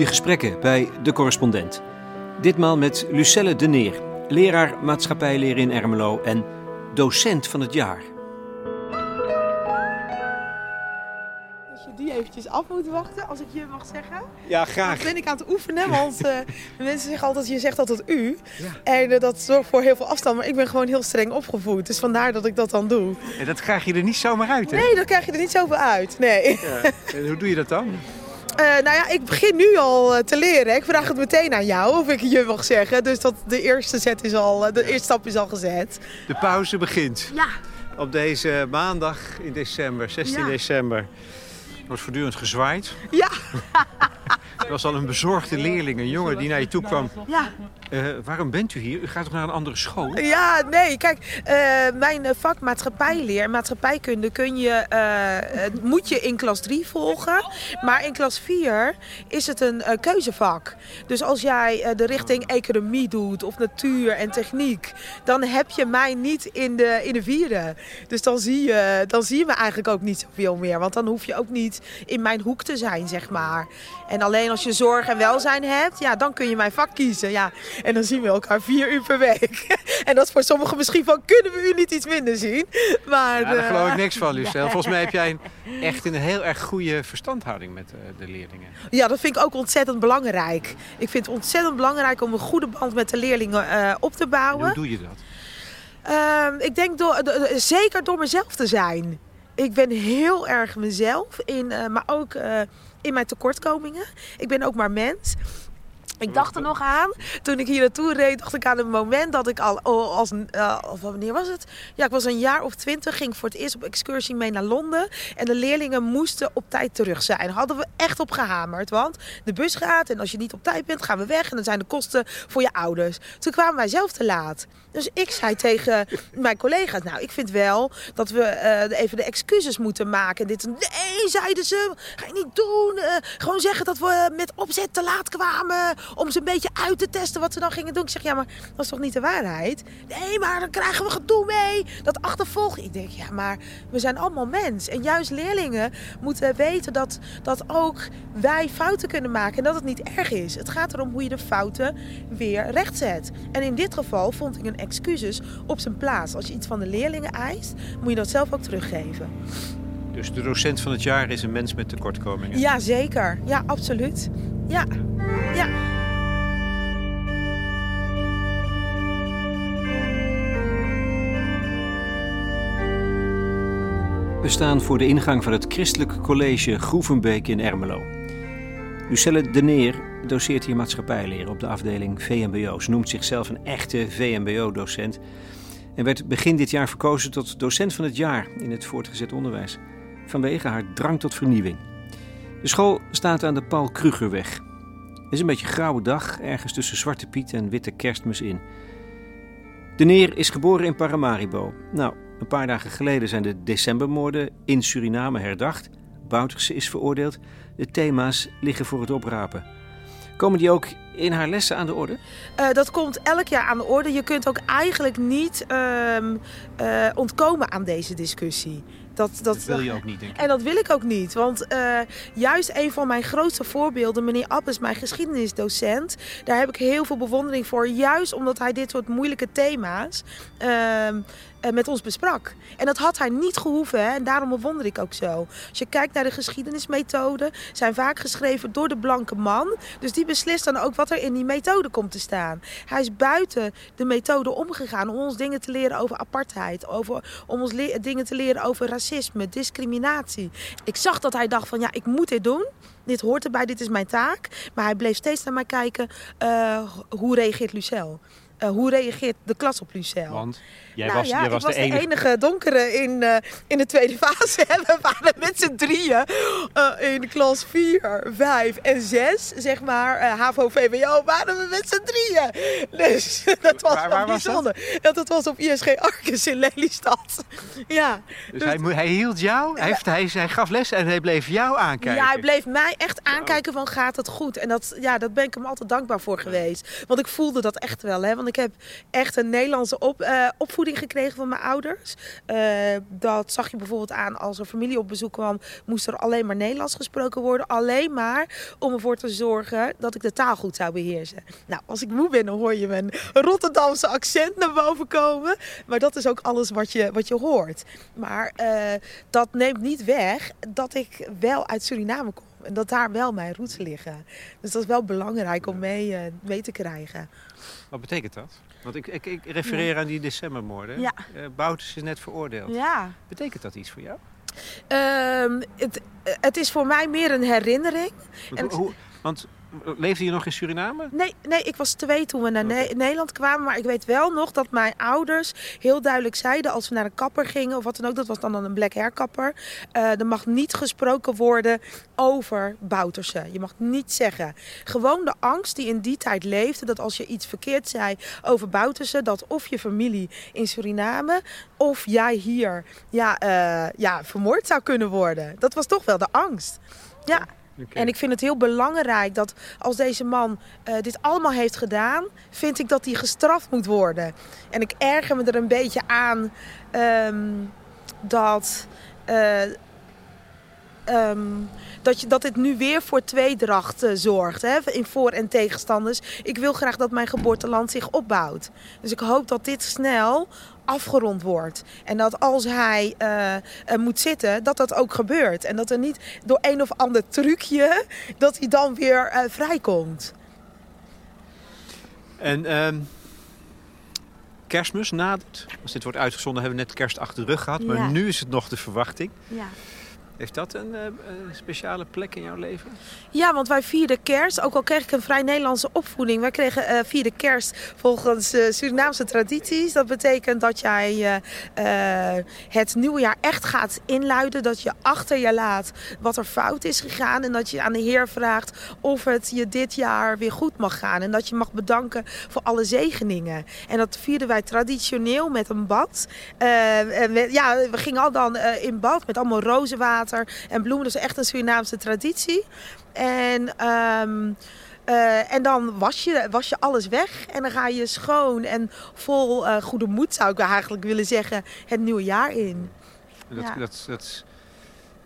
goede gesprekken bij De Correspondent. Ditmaal met Lucelle de Neer, leraar maatschappijleer in Ermelo en docent van het jaar. Als je die eventjes af moet wachten, als ik je mag zeggen. Ja, graag. ben ik aan het oefenen, want eh, de mensen zeggen altijd, je zegt altijd u. En eh, dat zorgt voor heel veel afstand, maar ik ben gewoon heel streng opgevoed. Dus vandaar dat ik dat dan doe. En dat krijg je er niet zomaar uit, hè? Nee, dan krijg je er niet zoveel uit. Nee. Ja. En hoe doe je dat dan? Eh, nou ja, ik begin nu al eh, te leren. Ik vraag het meteen aan jou of ik je mag zeggen. Dus dat de eerste, zet is al, eh, de eerste stap is al gezet. De pauze begint. Ja. Op deze maandag in december, 16 Ja. december. Er wordt voortdurend gezwaaid. Ja. Was al een bezorgde leerling, een jongen die naar je toe kwam. Ja. Eh, waarom bent u hier? U gaat toch naar een andere school? Ja, nee, kijk, eh, mijn eh, vak maatschappijleer, maatschappijkunde, kun je, moet je in klas 3 volgen. Maar in klas 4 is het een keuzevak. Dus als jij de richting economie doet of natuur en techniek, dan heb je mij niet in de, in de vierde. Dus dan zie, je, dan zie je me eigenlijk ook niet zoveel meer. Want dan hoef je ook niet in mijn hoek te zijn, zeg maar. En alleen als je zorg en welzijn hebt, ja, dan kun je mijn vak kiezen. Ja. En dan zien we elkaar vier uur per week. En dat is voor sommigen misschien van, kunnen we u niet iets minder zien? Maar, Ja, daar eh, geloof ik niks van, Lucelle. Volgens mij heb jij een, echt een heel erg goede verstandhouding met eh, de leerlingen. Ja, dat vind ik ook ontzettend belangrijk. Ik vind het ontzettend belangrijk om een goede band met de leerlingen eh, op te En bouwen. hoe doe je dat? Ehm, ik denk door, do- do- zeker door mezelf te zijn. Ik ben heel erg mezelf, in, eh, maar ook eh, in mijn tekortkomingen. Ik ben ook maar mens. Ik dacht er nog aan, toen ik hier naartoe reed, dacht ik aan een moment dat ik al, oh, als, eh, of wanneer was het? Ja, ik was een jaar of twintig, ging voor het eerst op excursie mee naar Londen. En de leerlingen moesten op tijd terug zijn. Hadden we echt op gehamerd, want de bus gaat en als je niet op tijd bent, gaan we weg. En dan zijn de kosten voor je ouders. Toen kwamen wij zelf te laat. Dus ik zei tegen mijn collega's, nou, ik vind wel dat we eh, even de excuses moeten maken. En dit, nee, zeiden ze, ga je niet doen. Eh, gewoon zeggen dat we met opzet te laat kwamen. Om ze een beetje uit te testen wat ze dan gingen doen. Ik zeg, ja, maar dat is toch niet de waarheid? Nee, maar dan krijgen we gedoe mee. Dat achtervolgen. Ik denk, ja, maar we zijn allemaal mens. En juist leerlingen moeten weten dat, dat ook wij fouten kunnen maken. En dat het niet erg is. Het gaat erom hoe je de fouten weer rechtzet. En in dit geval vond ik een excuses op zijn plaats. Als je iets van de leerlingen eist, moet je dat zelf ook teruggeven. Dus de docent van het jaar is een mens met tekortkomingen. Ja, zeker. Ja, absoluut. Ja, ja. We staan voor de ingang van het Christelijk College Groevenbeek in Ermelo. Lucelle de Neer doseert hier maatschappijleer op de afdeling VMBO. Ze noemt zichzelf een echte VMBO-docent en werd begin dit jaar verkozen tot docent van het jaar in het voortgezet onderwijs vanwege haar drang tot vernieuwing. De school staat aan de Paul Krugerweg. Het is een beetje grauwe dag, ergens tussen Zwarte Piet en Witte Kerstmis in. De Neer is geboren in Paramaribo. Nou, een paar dagen geleden zijn de decembermoorden in Suriname herdacht. Bouterse is veroordeeld. De thema's liggen voor het oprapen. Komen die ook in haar lessen aan de orde? Eh, dat komt elk jaar aan de orde. Je kunt ook eigenlijk niet ehm, eh, ontkomen aan deze discussie. Dat, dat, Dat wil je ook niet, denk ik. En dat wil ik ook niet. Want eh, juist een van mijn grootste voorbeelden, meneer Appes, mijn geschiedenisdocent, daar heb ik heel veel bewondering voor. Juist omdat hij dit soort moeilijke thema's ehm, eh, met ons besprak. En dat had hij niet gehoeven. En daarom bewonder ik ook zo. Als je kijkt naar de geschiedenismethoden, zijn vaak geschreven door de blanke man. Dus die beslist dan ook wat er in die methode komt te staan. Hij is buiten de methode omgegaan om ons dingen te leren over apartheid. Over, om ons dingen te leren over racisme, discriminatie. Ik zag dat hij dacht van ja, ik moet dit doen. Dit hoort erbij, dit is mijn taak. Maar hij bleef steeds naar mij kijken. eh, hoe reageert Lucel? Eh, hoe reageert de klas op Lucel? Want jij nou was, ja, jij ik was, was de enige. enige donkere in, eh, in de tweede fase. En we waren met z'n drieën eh, in klas 4, 5 en 6, zeg maar, HAVO, VWO, waren we met z'n drieën. Dus dat was Waar- waar was dat? bijzonder. Dat was op ISG Arcus in Lelystad. Ja, Dus hij, hij hield jou, hij, heeft, hij, hij gaf les en hij bleef jou aankijken. ja, hij bleef mij echt aankijken van gaat het goed. En dat, ja, dat ben ik hem altijd dankbaar voor geweest. Want ik voelde dat echt wel. Hè? Want Ik heb echt een Nederlandse op, eh, opvoeding gekregen van mijn ouders. Eh, dat zag je bijvoorbeeld aan als er familie op bezoek kwam, moest er alleen maar Nederlands gesproken worden. Alleen maar om ervoor te zorgen dat ik de taal goed zou beheersen. Nou, als ik moe ben, dan hoor je mijn Rotterdamse accent naar boven komen. Maar dat is ook alles wat je, wat je hoort. Maar eh, dat neemt niet weg dat ik wel uit Suriname kom. En dat daar wel mijn roots liggen. Dus dat is wel belangrijk om mee, mee te krijgen. Wat betekent dat? Want ik, ik, ik refereer aan die decembermoorden. Ja. Eh, Bouters is net veroordeeld. Ja. Betekent dat iets voor jou? Ehm, het, het is voor mij meer een herinnering. Want, En het- hoe, want leefde je nog in Suriname? Nee, nee, ik was twee toen we naar Ne-. Nederland kwamen. Maar ik weet wel nog dat mijn ouders heel duidelijk zeiden... als we naar een kapper gingen of wat dan ook... dat was dan een black hair kapper... eh, er mag niet gesproken worden over Boutersen. Je mag niet zeggen. Gewoon de angst die in die tijd leefde... dat als je iets verkeerd zei over Boutersen... dat of je familie in Suriname... of jij hier ja, eh, ja, vermoord zou kunnen worden. Dat was toch wel de angst. Ja. En ik vind het heel belangrijk dat als deze man eh, dit allemaal heeft gedaan, vind ik dat hij gestraft moet worden. En ik erger me er een beetje aan ehm, dat. eh, ehm, dat, je, dat dit nu weer voor tweedracht zorgt, hè, in voor- en tegenstanders. Ik wil graag dat mijn geboorteland zich opbouwt. Dus ik hoop dat dit snel afgerond wordt. En dat als hij eh, moet zitten, dat dat ook gebeurt. En dat er niet door een of ander trucje, dat hij dan weer eh, vrijkomt. En ehm, kerstmis nadert. Als dit wordt uitgezonden hebben we net kerst achter de rug gehad. Maar Ja. nu is het nog de verwachting. Ja. Heeft dat een, eh, een speciale plek in jouw leven? Ja, want wij vierden kerst. Ook al kreeg ik een vrij Nederlandse opvoeding. Wij kregen eh vierden kerst volgens eh, Surinaamse tradities. Dat betekent dat jij het nieuwe jaar echt gaat inluiden. Dat je achter je laat wat er fout is gegaan. En dat je aan de Heer vraagt of het je dit jaar weer goed mag gaan. En dat je mag bedanken voor alle zegeningen. En dat vierden wij traditioneel met een bad. En we- ja, we gingen al dan in bad met allemaal rozenwater en bloemen. Dat is echt een Surinaamse traditie. En, ehm, eh, en dan was je, was je alles weg. En dan ga je schoon en vol eh, goede moed, zou ik eigenlijk willen zeggen, het nieuwe jaar in. Dat, Ja. dat, dat,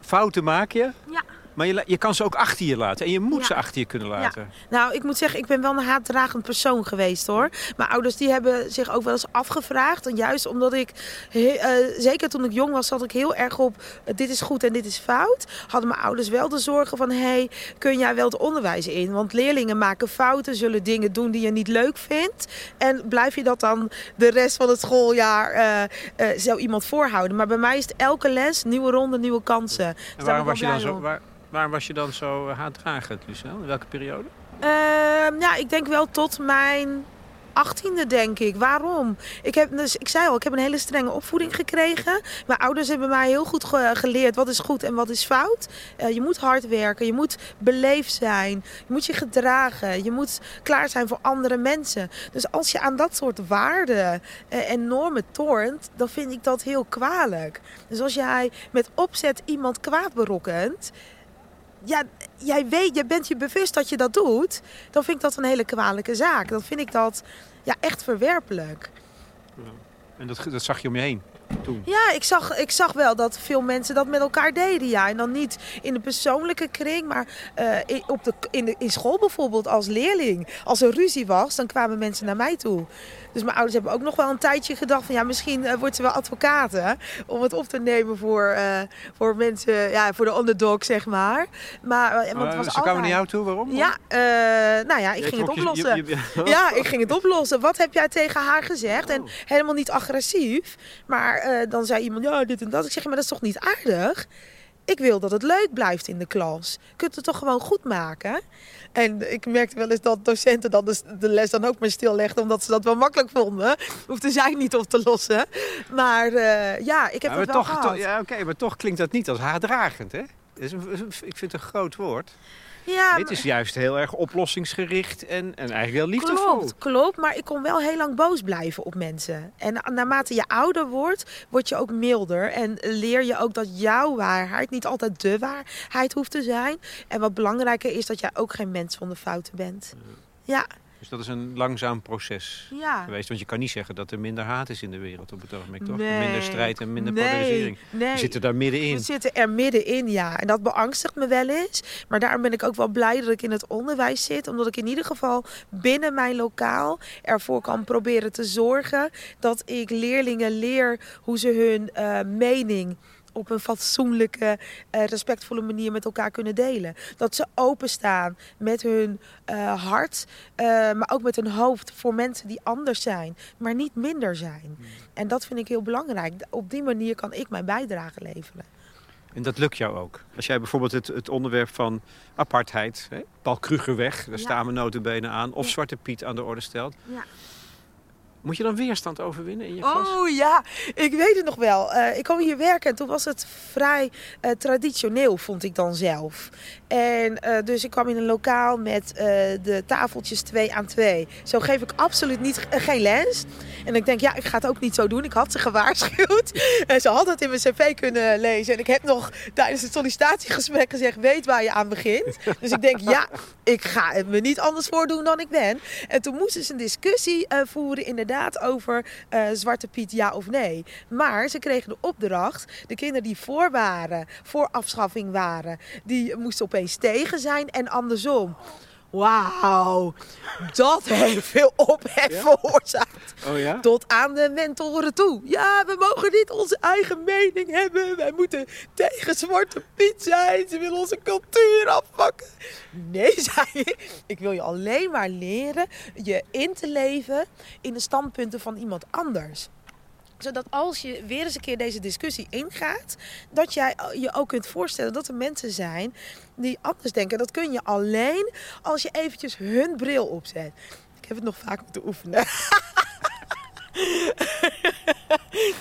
fouten maak je, Ja. Maar je, kan ze ook achter je laten. En je moet Ja. ze achter je kunnen laten. Nou, ik moet zeggen, ik ben wel een haatdragend persoon geweest hoor. Mijn ouders die hebben zich ook wel eens afgevraagd. En juist omdat ik, he- eh, zeker toen ik jong was, zat ik heel erg op eh, dit is goed en dit is fout. Hadden mijn ouders wel de zorgen van, hey, kun jij wel het onderwijs in? Want leerlingen maken fouten, zullen dingen doen die je niet leuk vindt. En blijf je dat dan de rest van het schooljaar eh, zo iemand voorhouden? Maar bij mij is het elke les, nieuwe ronde, nieuwe kansen. En waarom was, je dan zo. Waar, was je dan zo eh, haatdragend, Lucel? In welke periode? Ehm, ja, ik denk wel tot mijn achttiende, denk ik. Waarom? Ik, heb, dus, ik zei al, ik heb een hele strenge opvoeding gekregen. Mijn ouders hebben mij heel goed ge- geleerd wat is goed en wat is fout. Eh, je moet hard werken, je moet beleefd zijn, je moet je gedragen, je moet klaar zijn voor andere mensen. Dus als je aan dat soort waarden eh, en normen dan vind ik dat heel kwalijk. Dus als jij met opzet iemand kwaad berokkent, ja, jij weet, je bent je bewust dat je dat doet, dan vind ik dat een hele kwalijke zaak. Dan vind ik dat ja, echt verwerpelijk. En dat, dat zag je om je heen toen. Ja, ik zag, ik zag wel dat veel mensen dat met elkaar deden. Ja. En dan niet in de persoonlijke kring, maar eh, in, op de, in, de, in school bijvoorbeeld als leerling. Als er ruzie was, dan kwamen mensen naar mij toe. Dus mijn ouders hebben ook nog wel een tijdje gedacht van ja, misschien eh, wordt ze wel advocaat hè, om het op te nemen voor, eh, voor mensen, ja, voor de underdog zeg maar. Maar eh, want het was ze kwamen naar jou toe, waarom? Ja, eh, nou ja, ik Jij ging het je- oplossen. je- je- Ja, ik ging het oplossen. Wat heb jij tegen haar gezegd? En Oh. helemaal niet agressief. Maar eh, dan zei iemand, ja, dit en dat. Ik zeg, maar dat is toch niet aardig? Ik wil dat het leuk blijft in de klas. Je kunt het toch gewoon goed maken? En ik merkte wel eens dat docenten dan de, de les dan ook maar stillegden... omdat ze dat wel makkelijk vonden. Hoefde zij niet op te lossen. Maar eh, ja, ik heb Ja, het wel toch, gehad. ja, oké, maar toch klinkt dat niet als haatdragend, hè? Dat is een- is een- ik vind het een groot woord. Ja, Dit is juist heel erg oplossingsgericht en, en eigenlijk heel liefdevol. Klopt, klopt. Maar ik kon wel heel lang boos blijven op mensen. En naarmate je ouder wordt, word je ook milder. En leer je ook dat jouw waarheid niet altijd de waarheid hoeft te zijn. En wat belangrijker is dat jij ook geen mens zonder fouten bent. Ja. Dus dat is een langzaam proces Ja. geweest. Want je kan niet zeggen dat er minder haat is in de wereld op het ogenblik, toch? Nee. Minder strijd en minder Nee, polarisering. Nee. We zitten daar middenin. We zitten er middenin, ja. En dat beangstigt me wel eens. Maar daarom ben ik ook wel blij dat ik in het onderwijs zit. Omdat ik in ieder geval binnen mijn lokaal ervoor kan proberen te zorgen dat ik leerlingen leer hoe ze hun eh, mening op een fatsoenlijke, eh, respectvolle manier met elkaar kunnen delen. Dat ze openstaan met hun eh, hart, eh, maar ook met hun hoofd voor mensen die anders zijn, maar niet minder zijn. En dat vind ik heel belangrijk. Op die manier kan ik mijn bijdrage leveren. En dat lukt jou ook. Als jij bijvoorbeeld het, het onderwerp van apartheid, hè, Paul Krugerweg, daar Ja. staan we notabene aan, of Ja. Zwarte Piet aan de orde stelt. Ja. Moet je dan weerstand overwinnen in je klas? Oh ja, ik weet het nog wel. Eh, ik kwam hier werken en toen was het vrij eh, traditioneel, vond ik dan zelf. En eh, dus ik kwam in een lokaal met de tafeltjes twee aan twee. Zo geef ik absoluut niet, geen les. En ik denk, ja, ik ga het ook niet zo doen. Ik had ze gewaarschuwd. En ze had het in mijn cv kunnen lezen. En ik heb nog tijdens het sollicitatiegesprek gezegd, weet waar je aan begint. Dus ik denk, ja, ik ga me niet anders voordoen dan ik ben. En toen moesten ze een discussie eh, voeren inderdaad over eh, Zwarte Piet ja of nee. Maar ze kregen de opdracht, de kinderen die voor waren, voor afschaffing waren, die moesten opeens tegen zijn en andersom. Wauw, dat heeft veel ophef veroorzaakt. Oh ja? Tot aan de mentoren toe. Ja, we mogen niet onze eigen mening hebben. Wij moeten tegen Zwarte Piet zijn. Ze willen onze cultuur afpakken. Nee, zei je. Ik wil je alleen maar leren je in te leven in de standpunten van iemand anders zodat als je weer eens een keer deze discussie ingaat, dat jij je ook kunt voorstellen dat er mensen zijn die anders denken. Dat kun je alleen als je eventjes hun bril opzet. Ik heb het nog vaak moeten oefenen.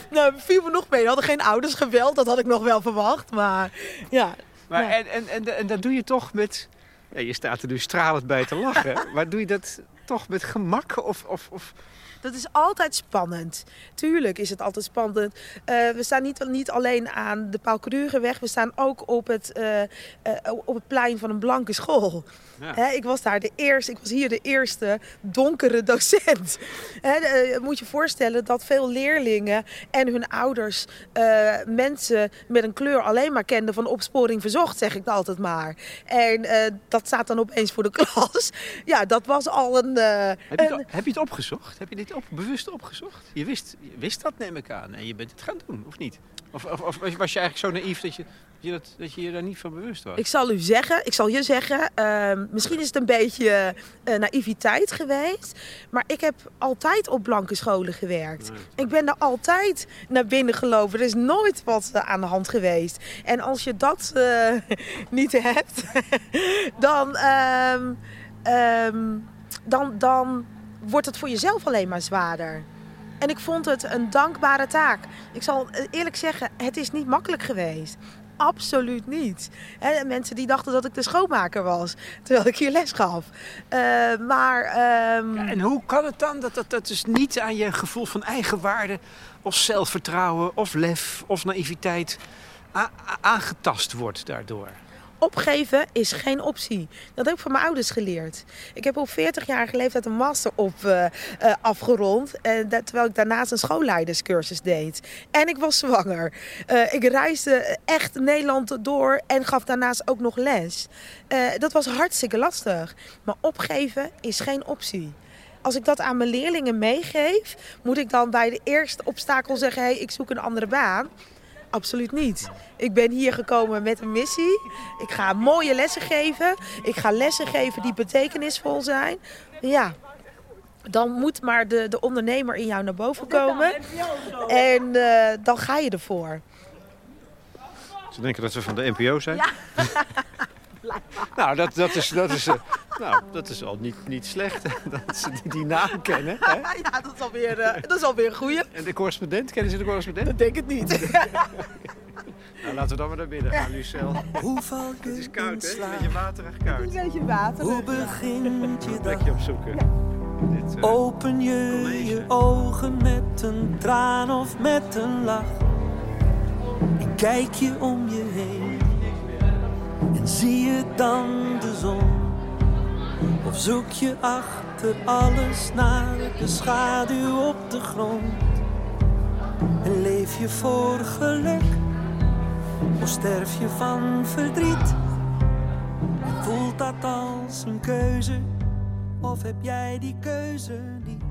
nou, viel me nog mee. We hadden geen ouders geweld, dat had ik nog wel verwacht. Maar ja, Maar Ja. en, en, en, en dat doe je toch met... Ja, je staat er nu stralend bij te lachen. maar doe je dat toch met gemak? Of, of, of... Dat is altijd spannend. Tuurlijk is het altijd spannend. Eh, we staan niet, niet alleen aan de Paul Krugerweg. We staan ook op het, eh, eh, op het plein van een blanke school. Ja. Hè, ik was daar de eerste. Ik was hier de eerste donkere docent. Hè, moet je voorstellen dat veel leerlingen en hun ouders eh, mensen met een kleur alleen maar kenden van opsporing verzocht, zeg ik altijd maar. En eh, dat staat dan opeens voor de klas. Ja, dat was al een. Heb, je het, heb je het opgezocht? Heb je dit op, bewust opgezocht? Je wist, je wist dat, neem ik aan. En je bent het gaan doen, of niet? Of, of, of was je eigenlijk zo naïef dat je, je dat, dat je je daar niet van bewust was? Ik zal u zeggen, ik zal je zeggen, ehm, misschien is het een beetje eh, naïviteit geweest. Maar ik heb altijd op blanke scholen gewerkt. Ik ben er altijd naar binnen gelopen. Er is nooit wat eh, aan de hand geweest. En als je dat eh, niet hebt, dan, ehm, ehm, dan, dan wordt het voor jezelf alleen maar zwaarder. En ik vond het een dankbare taak. Ik zal eerlijk zeggen, het is niet makkelijk geweest. Absoluut niet. Hè, mensen die dachten dat ik de schoonmaker was, terwijl ik hier les gaf. Eh, maar ehm, en hoe kan het dan dat dat, dat dus niet aan je gevoel van eigenwaarde... of zelfvertrouwen, of lef, of naïviteit aangetast wordt daardoor? Opgeven is geen optie. Dat heb ik van mijn ouders geleerd. Ik heb op 40-jarige leeftijd een master op eh, eh, afgerond. En dat, terwijl ik daarnaast een schoolleiderscursus deed. En ik was zwanger. Eh, ik reisde echt Nederland door en gaf daarnaast ook nog les. Eh, dat was hartstikke lastig. Maar opgeven is geen optie. Als ik dat aan mijn leerlingen meegeef, moet ik dan bij de eerste obstakel zeggen: hey, ik zoek een andere baan. Absoluut niet. Ik ben hier gekomen met een missie. Ik ga mooie lessen geven. Ik ga lessen geven die betekenisvol zijn. Ja, dan moet maar de, de ondernemer in jou naar boven komen. En eh, dan ga je ervoor. Ze denken dat we van de NPO zijn? nou, dat, dat, is, dat, is, eh, nou, dat is al niet, niet slecht dat ze die, die naam kennen. Hè? Ja, dat is alweer, eh, dat is alweer een goeie. En de correspondent, kennen ze de correspondent? Dat denk ik niet. Nou, laten we dan maar naar binnen gaan, Lucel. Hoe val je Het is koud, hè? Een beetje waterig koud. beetje water. Hoe begint je dag? Plekje opzoeken. Dit, eh, Open je college. je ogen met een traan of met een lach. En kijk je om je heen. En zie je dan de zon? Of zoek je achter alles naar de schaduw op de grond? En leef je voor geluk? Of sterf je van verdriet? En voelt dat als een keuze? Of heb jij die keuze niet?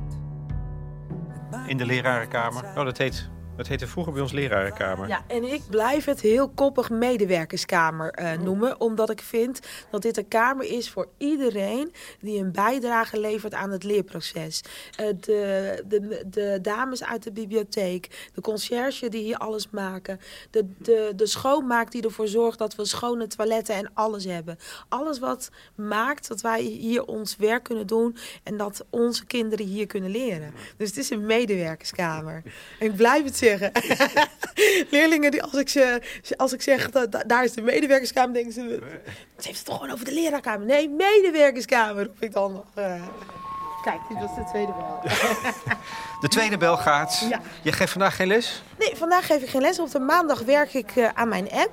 In de lerarenkamer. Oh, dat heet, dat heette vroeger bij ons lerarenkamer. Ja, en ik blijf het heel koppig medewerkerskamer eh, noemen. Omdat ik vind dat dit een kamer is voor iedereen die een bijdrage levert aan het leerproces. Eh, de, de, de dames uit de bibliotheek, de conciërge die hier alles maken. De, de, de schoonmaak die ervoor zorgt dat we schone toiletten en alles hebben. Alles wat maakt dat wij hier ons werk kunnen doen en dat onze kinderen hier kunnen leren. Dus het is een medewerkerskamer. En ik blijf het zeggen. Leerlingen, die, als, ik ze, als ik zeg, dat, daar is de medewerkerskamer, denken ze... Ze heeft het toch gewoon over de leraarkamer? Nee, medewerkerskamer, roep ik dan nog. Kijk, dit was de tweede bel. De tweede bel gaat. Ja. Je geeft vandaag geen les? Nee, vandaag geef ik geen les. Op de maandag werk ik eh, aan mijn app.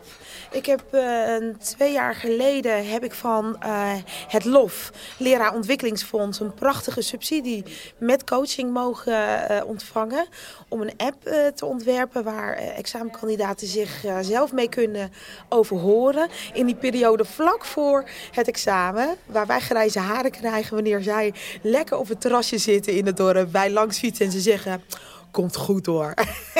Ik heb eh, twee jaar geleden heb ik van eh, het LOF, Leraar Ontwikkelingsfonds, een prachtige subsidie met coaching mogen eh, ontvangen. Om een app eh, te ontwerpen waar examenkandidaten zich eh, zelf mee kunnen overhoren. In die periode vlak voor het examen, waar wij grijze haren krijgen wanneer zij lekker op het terrasje zitten in het dorp, wij langs fietsen en ze zeggen komt goed hoor.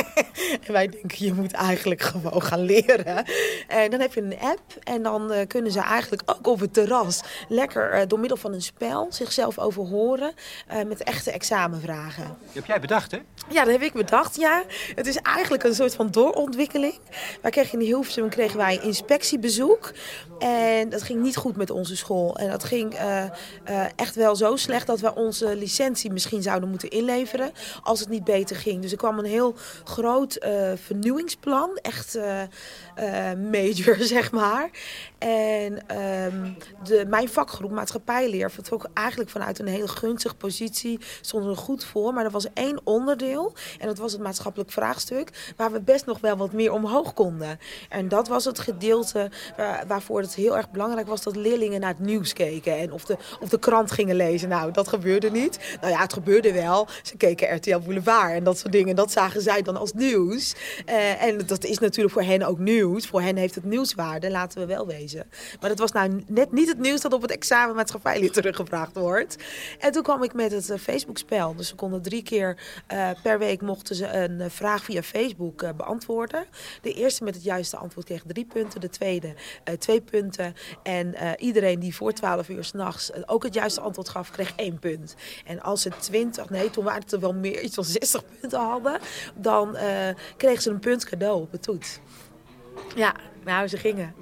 en wij denken, je moet eigenlijk gewoon gaan leren. En dan heb je een app en dan eh, kunnen ze eigenlijk ook op het terras lekker eh, door middel van een spel zichzelf overhoren eh, met echte examenvragen. Die heb jij bedacht, hè? Ja, dat heb ik bedacht, ja. Het is eigenlijk een soort van doorontwikkeling. Wij kregen in Hilversum kregen wij inspectiebezoek. En dat ging niet goed met onze school. En dat ging eh, eh, echt wel zo slecht dat we onze licentie misschien zouden moeten inleveren. Als het niet beter ging. Dus er kwam een heel groot eh, vernieuwingsplan. Echt eh, eh, major, zeg maar. En ehm, de, mijn vakgroep maatschappijleer vertrok eigenlijk vanuit een hele gunstige positie. Stonden er goed voor. Maar er was één onderdeel. En dat was het maatschappelijk vraagstuk. Waar we best nog wel wat meer omhoog konden. En dat was het gedeelte waar- waarvoor het heel erg belangrijk was dat leerlingen naar het nieuws keken. En of de, of de krant gingen lezen. Nou, dat gebeurde niet. Nou ja, het gebeurde wel. Ze keken RTL Boulevard en dat soort dingen. Dat zagen zij dan als nieuws. Eh, en dat is natuurlijk voor hen ook nieuws. Voor hen heeft het nieuwswaarde, laten we wel wezen. Maar dat was nou net niet het nieuws dat op het examen maatschappijleer teruggevraagd wordt. En toen kwam ik met het eh, Facebook-spel. Dus ze konden drie keer eh, per week mochten ze een vraag via Facebook beantwoorden. De eerste met het juiste antwoord kreeg drie punten. De tweede twee punten. En iedereen die voor 12 uur s'nachts ook het juiste antwoord gaf, kreeg één punt. En als ze 20, nee, toen waren het er wel meer, iets van 60 punten hadden, dan eh, kregen ze een punt cadeau op de toets. Ja, nou, ze gingen.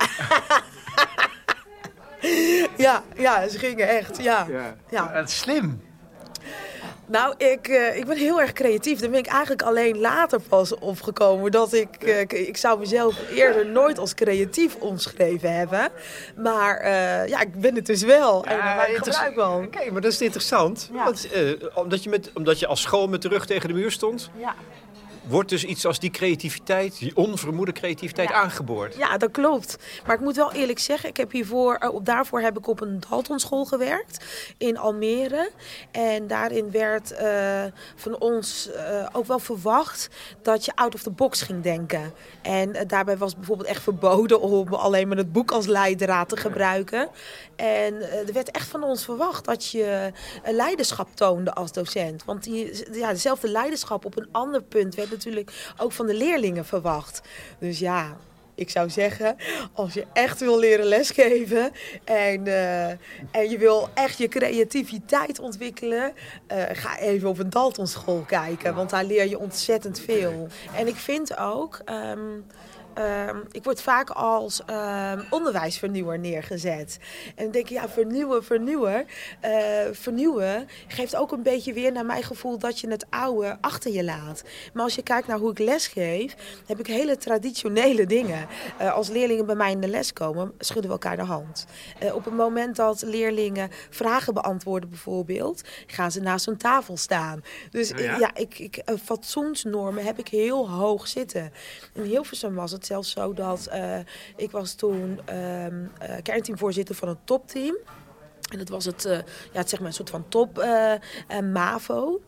ja, ja, ze gingen echt, ja. ja. Dat is slim. Nou, ik, eh, ik ben heel erg creatief. Daar ben ik eigenlijk alleen later pas opgekomen. Dat ik, eh, ik, zou mezelf eerder nooit als creatief omschreven hebben. Maar eh, ja, ik ben het dus wel. en daar maak ik gebruik van. Oké, maar dat is interessant. Ja. Want, omdat, je met, omdat je als school met de rug tegen de muur stond, Ja. Wordt dus iets als die creativiteit, die onvermoede creativiteit Ja. aangeboord. Ja, dat klopt. Maar ik moet wel eerlijk zeggen, ik heb hiervoor, eh, op, daarvoor heb ik op een Daltonschool gewerkt in Almere. En daarin werd eh, van ons eh, ook wel verwacht dat je out of the box ging denken. En daarbij was bijvoorbeeld echt verboden om alleen maar het boek als leidraad te gebruiken. En eh, er werd echt van ons verwacht dat je eh, leiderschap toonde als docent. Want die, ja, dezelfde leiderschap op een ander punt werd natuurlijk ook van de leerlingen verwacht. Dus ja, ik zou zeggen, als je echt wil leren lesgeven en, eh, en je wil echt je creativiteit ontwikkelen, ga even op een Daltonschool kijken, want daar leer je ontzettend veel. En ik vind ook. ehm, ehm, ik word vaak als ehm, onderwijsvernieuwer neergezet. En dan denk ik, ja, vernieuwen, vernieuwen. Eh, vernieuwen geeft ook een beetje weer naar mijn gevoel dat je het oude achter je laat. Maar als je kijkt naar hoe ik lesgeef, heb ik hele traditionele dingen. Eh, als leerlingen bij mij in de les komen, schudden we elkaar de hand. Eh, op het moment dat leerlingen vragen beantwoorden bijvoorbeeld, gaan ze naast een tafel staan. Dus ja? ik- ja, ik, ik, fatsoensnormen heb ik heel hoog zitten. In Hilversum was het zelfs zo dat eh, ik was toen ehm eh kernteamvoorzitter van een topteam. En dat was het, uh, ja, het zeg maar een soort van top uh, MAVO.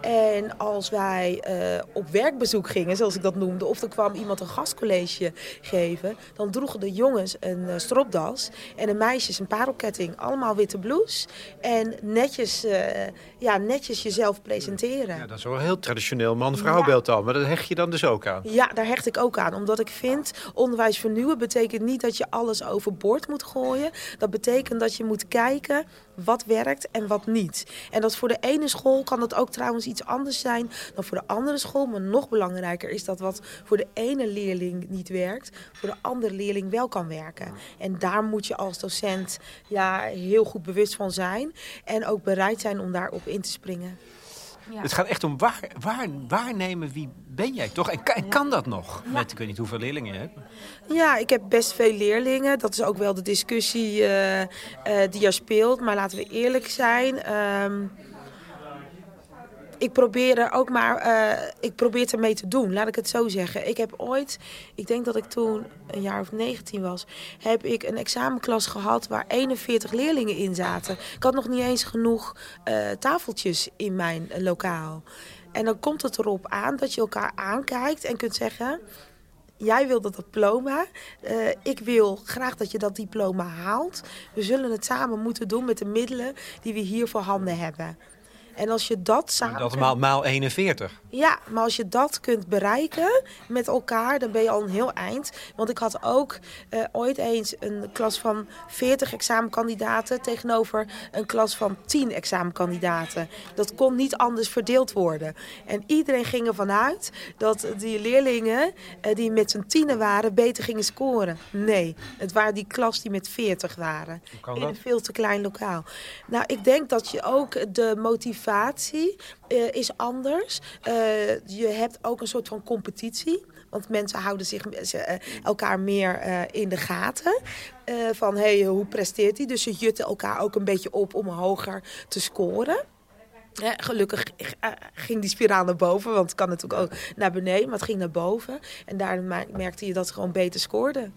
En als wij uh, op werkbezoek gingen, zoals ik dat noemde, of er kwam iemand een gastcollege geven, dan droegen de jongens een uh, stropdas en de meisjes een parelketting. Allemaal witte blouse. En netjes, uh, ja, netjes jezelf presenteren. Ja, dat is wel heel traditioneel man-vrouwbeeld al, maar dat hecht je dan dus ook aan? Ja, daar hecht ik ook aan. Omdat ik vind, onderwijs vernieuwen betekent niet dat je alles overboord moet gooien. Dat betekent dat je moet kijken wat werkt en wat niet. En dat voor de ene school kan dat ook trouwens iets anders zijn dan voor de andere school. Maar nog belangrijker is dat wat voor de ene leerling niet werkt, voor de andere leerling wel kan werken. En daar moet je als docent ja, heel goed bewust van zijn. En ook bereid zijn om daarop in te springen. Ja. Het gaat echt om waar, waar, waarnemen wie ben jij toch? En kan, kan dat nog? Ja. Met ik weet niet hoeveel leerlingen je hebt. Ja, ik heb best veel leerlingen. Dat is ook wel de discussie uh, uh, die er speelt. Maar laten we eerlijk zijn. Um, ik probeer er ook maar, uh, ik probeer het ermee te doen, laat ik het zo zeggen. Ik heb ooit, ik denk dat ik toen een jaar of 19 was, heb ik een examenklas gehad waar 41 leerlingen in zaten. Ik had nog niet eens genoeg uh, tafeltjes in mijn uh, lokaal. En dan komt het erop aan dat je elkaar aankijkt en kunt zeggen... Jij wil dat diploma. Ik wil graag dat je dat diploma haalt. We zullen het samen moeten doen met de middelen die we hier voor handen hebben. En als je dat samen... Dat maal, maal 41. Ja, maar als je dat kunt bereiken met elkaar, dan ben je al een heel eind. Want ik had ook uh, ooit eens een klas van 40 examenkandidaten tegenover een klas van 10 examenkandidaten. Dat kon niet anders verdeeld worden. En iedereen ging ervan uit dat die leerlingen uh, die met z'n tienen waren, beter gingen scoren. Nee, het waren die klas die met 40 waren. In een veel te klein lokaal. Nou, ik denk dat je ook de motivatie motivatie uh, is anders. Uh, je hebt ook een soort van competitie. Want mensen houden zich uh, elkaar meer in de gaten. van hey, hoe presteert hij? Dus ze jutten elkaar ook een beetje op om hoger te scoren. Ja, gelukkig ging die spiraal naar boven, want het kan natuurlijk ook naar beneden, maar het ging naar boven. En daar merkte je dat ze gewoon beter scoorden.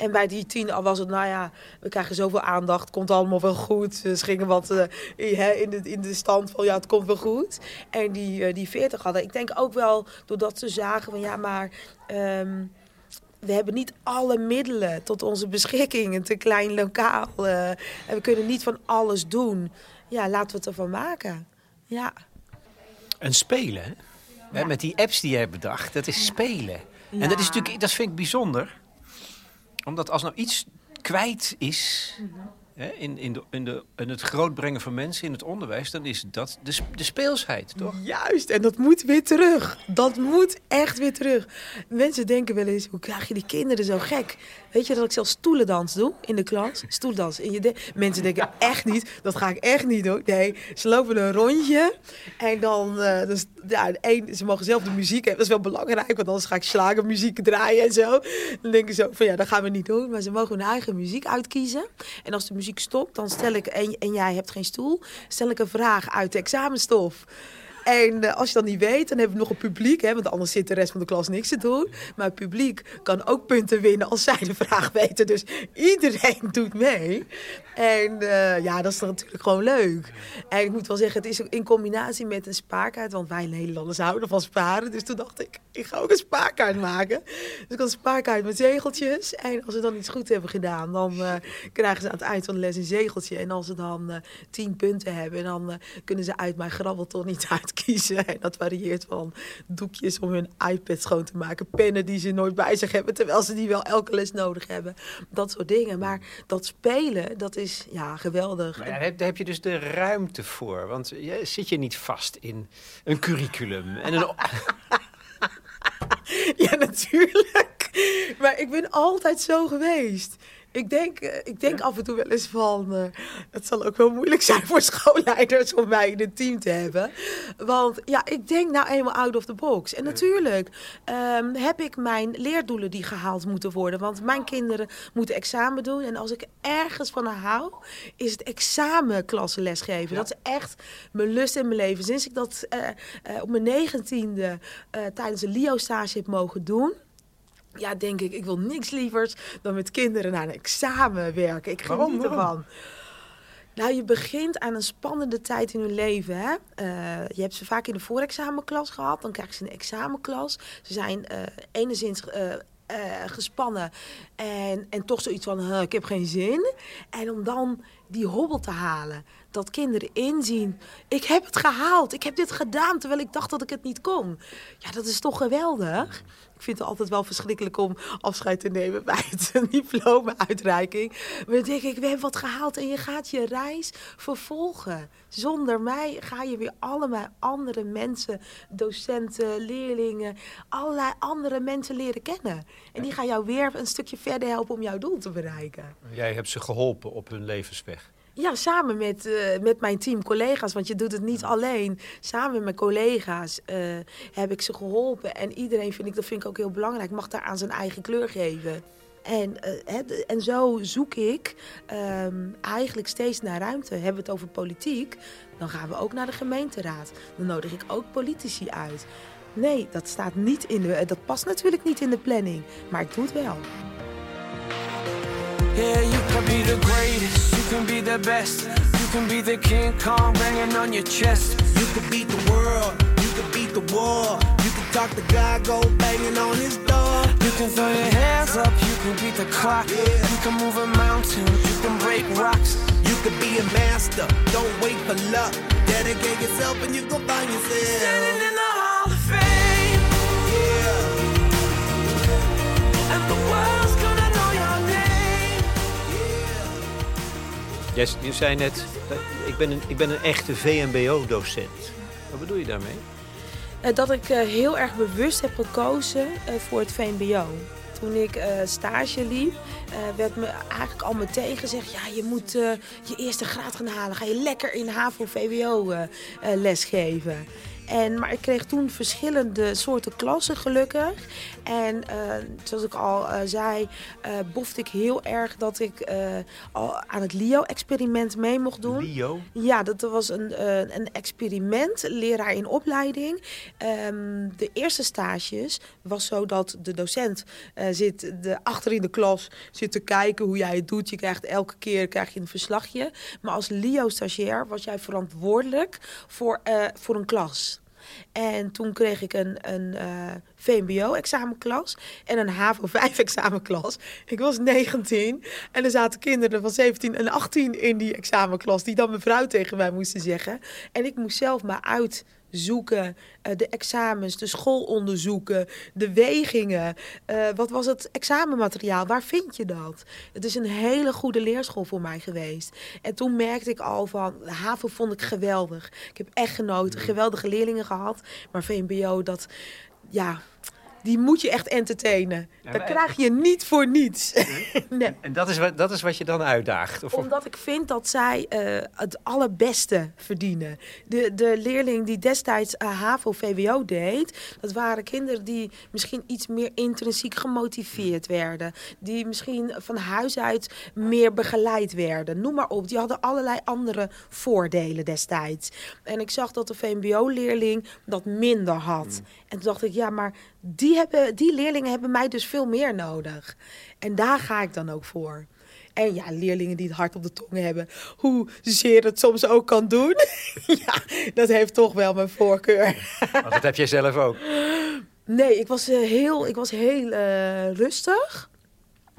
En bij die tien al was het, nou ja, we krijgen zoveel aandacht, komt allemaal wel goed. Ze gingen wat uh, in, de, in de stand van, ja, het komt wel goed. En die, uh, die 40 hadden, ik denk ook wel doordat ze zagen van, ja, maar... Um, we hebben niet alle middelen tot onze beschikking. Een te klein lokaal. Uh, en we kunnen niet van alles doen. Ja, laten we het ervan maken. Ja. Een spelen, hè? Ja. Met die apps die je hebt bedacht, dat is spelen. Ja. En dat is natuurlijk, dat vind ik bijzonder omdat als nou iets kwijt is -hmm. Hè, in, in, de, in, de, in het grootbrengen van mensen in het onderwijs, dan is dat de, de speelsheid, toch? Juist, en dat moet weer terug. Dat moet echt weer terug. Mensen denken wel eens, hoe krijg je die kinderen zo gek? Weet je dat ik zelfs stoelendans doe in de klas? Stoelendans. En je Mensen denken echt niet, dat ga ik echt niet doen. Nee, ze lopen een rondje en dan, uh, dus, ja, één, ze mogen zelf de muziek hebben. Dat is wel belangrijk, want anders ga ik slagermuziek draaien en zo. Dan denken ze van ja, dat gaan we niet doen. Maar ze mogen hun eigen muziek uitkiezen. En als de muziek stopt, dan stel ik, en, en jij hebt geen stoel, stel ik een vraag uit de examenstof. En uh, als je dat niet weet, dan hebben we nog een publiek. Hè, want anders zit de rest van de klas niks te doen. Maar het publiek kan ook punten winnen als zij de vraag weten. Dus iedereen doet mee. En uh, ja, dat is natuurlijk gewoon leuk. En ik moet wel zeggen, het is in combinatie met een spaarkaart. Want wij Nederlanders houden van sparen. Dus toen dacht ik, ik ga ook een spaarkaart maken. Dus ik had een spaarkaart met zegeltjes. En als ze dan iets goed hebben gedaan, dan uh, krijgen ze aan het eind van de les een zegeltje. En als ze dan tien punten hebben, dan kunnen ze uit mijn grabbelton niet uitkiezen. En dat varieert van doekjes om hun iPad schoon te maken. Pennen die ze nooit bij zich hebben, terwijl ze die wel elke les nodig hebben. Dat soort dingen. Maar dat spelen, dat is ja, geweldig. Maar ja, daar, heb, je dus de ruimte voor. Want je, zit je niet vast in een curriculum en een... ja, natuurlijk. Maar ik ben altijd zo geweest. Ik denk, ik denk af en toe wel eens van... Uh, het zal ook wel moeilijk zijn voor schoolleiders om mij in een team te hebben. Want ja, ik denk nou eenmaal out of the box. En natuurlijk um, heb ik mijn leerdoelen die gehaald moeten worden. Want mijn kinderen moeten examen doen. En als ik ergens van hou, is het examenklassen lesgeven. Ja. Dat is echt mijn lust in mijn leven. Sinds ik dat uh, uh, op mijn negentiende tijdens een LIO-stage heb mogen doen ja, denk ik, ik wil niks lievers dan met kinderen naar een examen werken. Ik geniet ervan. Nou, je begint aan een spannende tijd in hun leven. Hè? Eh, je hebt ze vaak in de voorexamenklas gehad. Dan krijgen ze een examenklas. Ze zijn uh, enigszins uh, gespannen. En, en toch zoiets van, ik heb geen zin. En om dan die hobbel te halen. Dat kinderen inzien, ik heb het gehaald. Ik heb dit gedaan terwijl ik dacht dat ik het niet kon. Ja, dat is toch geweldig. Ik vind het altijd wel verschrikkelijk om afscheid te nemen bij het diploma-uitreiking. Maar dan denk ik, we hebben wat gehaald en je gaat je reis vervolgen. Zonder mij ga je weer allemaal andere mensen, docenten, leerlingen, allerlei andere mensen leren kennen. En die gaan jou weer een stukje verder helpen om jouw doel te bereiken. Jij hebt ze geholpen op hun levensweg. Ja, samen met, uh, met mijn team collega's, want je doet het niet alleen. Samen met mijn collega's uh, heb ik ze geholpen. En iedereen vind ik, dat vind ik ook heel belangrijk, mag daar aan zijn eigen kleur geven. En, uh, en zo zoek ik um, eigenlijk steeds naar ruimte. Hebben we het over politiek, dan gaan we ook naar de gemeenteraad. Dan nodig ik ook politici uit. Nee, dat staat niet in de, dat past natuurlijk niet in de planning, maar ik doe het wel. Yeah, you can be the greatest, can be the best. You can be the King Kong banging on your chest. You can beat the world, you can beat the war. You can talk to God, go banging on his door. You can throw your hands up, you can beat the clock. Yeah. You can move a mountain, you can break rocks. You can be a master, don't wait for luck. Dedicate yourself and you can find yourself. Je zei net, ik ben een, ik ben een echte VMBO-docent. Wat bedoel je daarmee? Uh, dat ik uh, heel erg bewust heb gekozen uh, voor het VMBO. Toen ik stage liep, werd me eigenlijk al meteen gezegd... ja, je moet je eerste graad gaan halen. Ga je lekker in HAVO-VWO lesgeven. En, maar ik kreeg toen verschillende soorten klassen gelukkig. En uh, zoals ik al uh, zei, uh, bofte ik heel erg dat ik al aan het LIO-experiment mee mocht doen. LIO? Ja, dat was een, een experiment, leraar in opleiding. Um, de eerste stages was zo dat de docent zit de, achter in de klas zit te kijken hoe jij het doet. Je krijgt elke keer krijg je een verslagje. Maar als LIO-stagiair was jij verantwoordelijk voor, voor een klas. En toen kreeg ik een, een uh, VMBO-examenklas en een HAVO-5-examenklas. Ik was 19 en er zaten kinderen van 17 en 18 in die examenklas... die dan mevrouw tegen mij moesten zeggen. En ik moest zelf maar uit zoeken, uh, de examens, de schoolonderzoeken, de wegingen. Uh, wat was het examenmateriaal? Waar vind je dat? Het is een hele goede leerschool voor mij geweest. En toen merkte ik al van, HAVO vond ik geweldig. Ik heb echt genoten, geweldige leerlingen gehad. Maar VMBO, dat, ja, die moet je echt entertainen. Ja, dat krijg je niet voor niets. nee. En dat is, wat, dat is wat je dan uitdaagt? Of Omdat ik vind dat zij uh, het allerbeste verdienen. De, de leerling die destijds uh, HAVO-VWO deed... dat waren kinderen die misschien iets meer intrinsiek gemotiveerd werden. Die misschien van huis uit meer begeleid werden. Noem maar op. Die hadden allerlei andere voordelen destijds. En ik zag dat de VMBO-leerling dat minder had. Mm. En toen dacht ik, ja, maar die, hebben, die leerlingen hebben mij dus veel meer nodig. En daar ga ik dan ook voor. En ja, leerlingen die het hart op de tong hebben, hoezeer het soms ook kan doen. ja, dat heeft toch wel mijn voorkeur. Want dat heb jij zelf ook? Nee, ik was uh, heel, ik was heel uh, rustig.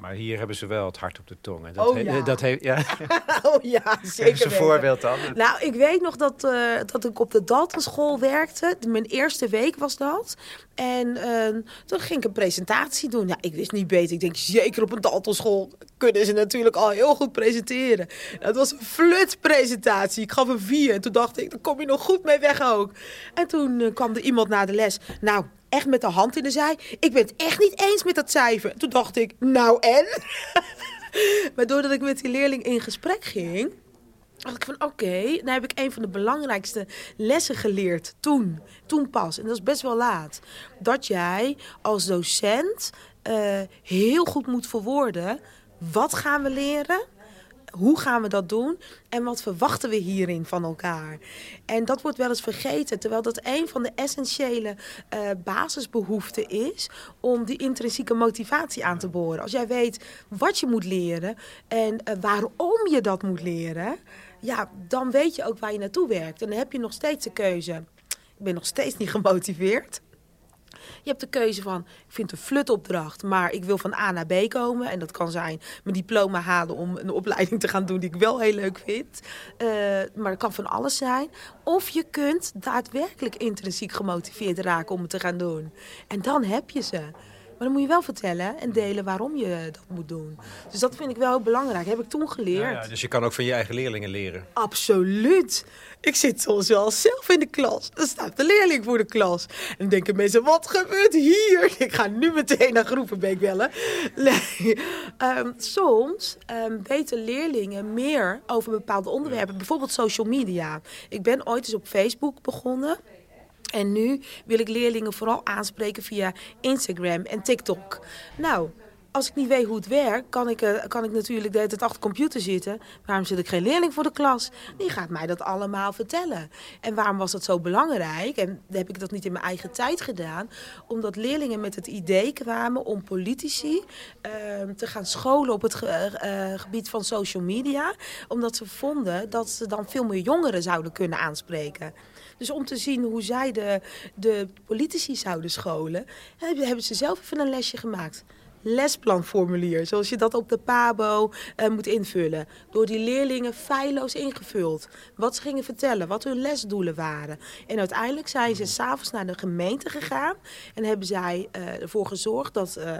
Maar hier hebben ze wel het hart op de tong. Dat oh ja. dat heeft, ja. oh ja, zeker Geef een voorbeeld dan. Nou, ik weet nog dat, uh, dat ik op de Daltonschool werkte. Mijn eerste week was dat. En uh, toen ging ik een presentatie doen. Ja, ik wist niet beter. Ik denk, zeker op een Daltonschool kunnen ze natuurlijk al heel goed presenteren. Dat was een flutpresentatie. Ik gaf een vier. En toen dacht ik, daar kom je nog goed mee weg ook. En toen uh, kwam er iemand na de les. Nou, echt met de hand in de zij. Ik ben het echt niet eens met dat cijfer. Toen dacht ik, nou en? maar doordat ik met die leerling in gesprek ging, dacht ik van oké, okay, dan heb ik een van de belangrijkste lessen geleerd toen. Toen pas. En dat is best wel laat. Dat jij als docent uh, heel goed moet verwoorden. Wat gaan we leren? Hoe gaan we dat doen en wat verwachten we hierin van elkaar? En dat wordt wel eens vergeten, terwijl dat een van de essentiële uh, basisbehoeften is om die intrinsieke motivatie aan te boren. Als jij weet wat je moet leren en uh, waarom je dat moet leren, ja, dan weet je ook waar je naartoe werkt. En dan heb je nog steeds de keuze. Ik ben nog steeds niet gemotiveerd. Je hebt de keuze van, ik vind een flutopdracht, maar ik wil van A naar B komen. En dat kan zijn mijn diploma halen om een opleiding te gaan doen die ik wel heel leuk vind. Uh, maar het kan van alles zijn. Of je kunt daadwerkelijk intrinsiek gemotiveerd raken om het te gaan doen. En dan heb je ze. Maar dan moet je wel vertellen en delen waarom je dat moet doen. Dus dat vind ik wel heel belangrijk. heb ik toen geleerd. Ja, ja, dus je kan ook van je eigen leerlingen leren. Absoluut. Ik zit soms wel zelf in de klas. Dan staat de leerling voor de klas. En dan denken mensen, wat gebeurt hier? Ik ga nu meteen naar Groevenbeek bellen. Nee. Um, soms um, weten leerlingen meer over bepaalde onderwerpen. Bijvoorbeeld social media. Ik ben ooit eens op Facebook begonnen. En nu wil ik leerlingen vooral aanspreken via Instagram en TikTok. Nou, als ik niet weet hoe het werkt, kan ik, uh, kan ik natuurlijk de hele tijd achter de computer zitten. Waarom zit ik geen leerling voor de klas? Die gaat mij dat allemaal vertellen. En waarom was dat zo belangrijk? En heb ik dat niet in mijn eigen tijd gedaan. Omdat leerlingen met het idee kwamen om politici uh, te gaan scholen op het uh, gebied van social media. Omdat ze vonden dat ze dan veel meer jongeren zouden kunnen aanspreken. Dus om te zien hoe zij de, de politici zouden scholen, hebben ze zelf even een lesje gemaakt lesplanformulier, zoals je dat op de PABO uh, moet invullen. Door die leerlingen feilloos ingevuld. Wat ze gingen vertellen, wat hun lesdoelen waren. En uiteindelijk zijn ze s'avonds naar de gemeente gegaan en hebben zij uh, ervoor gezorgd dat... Uh,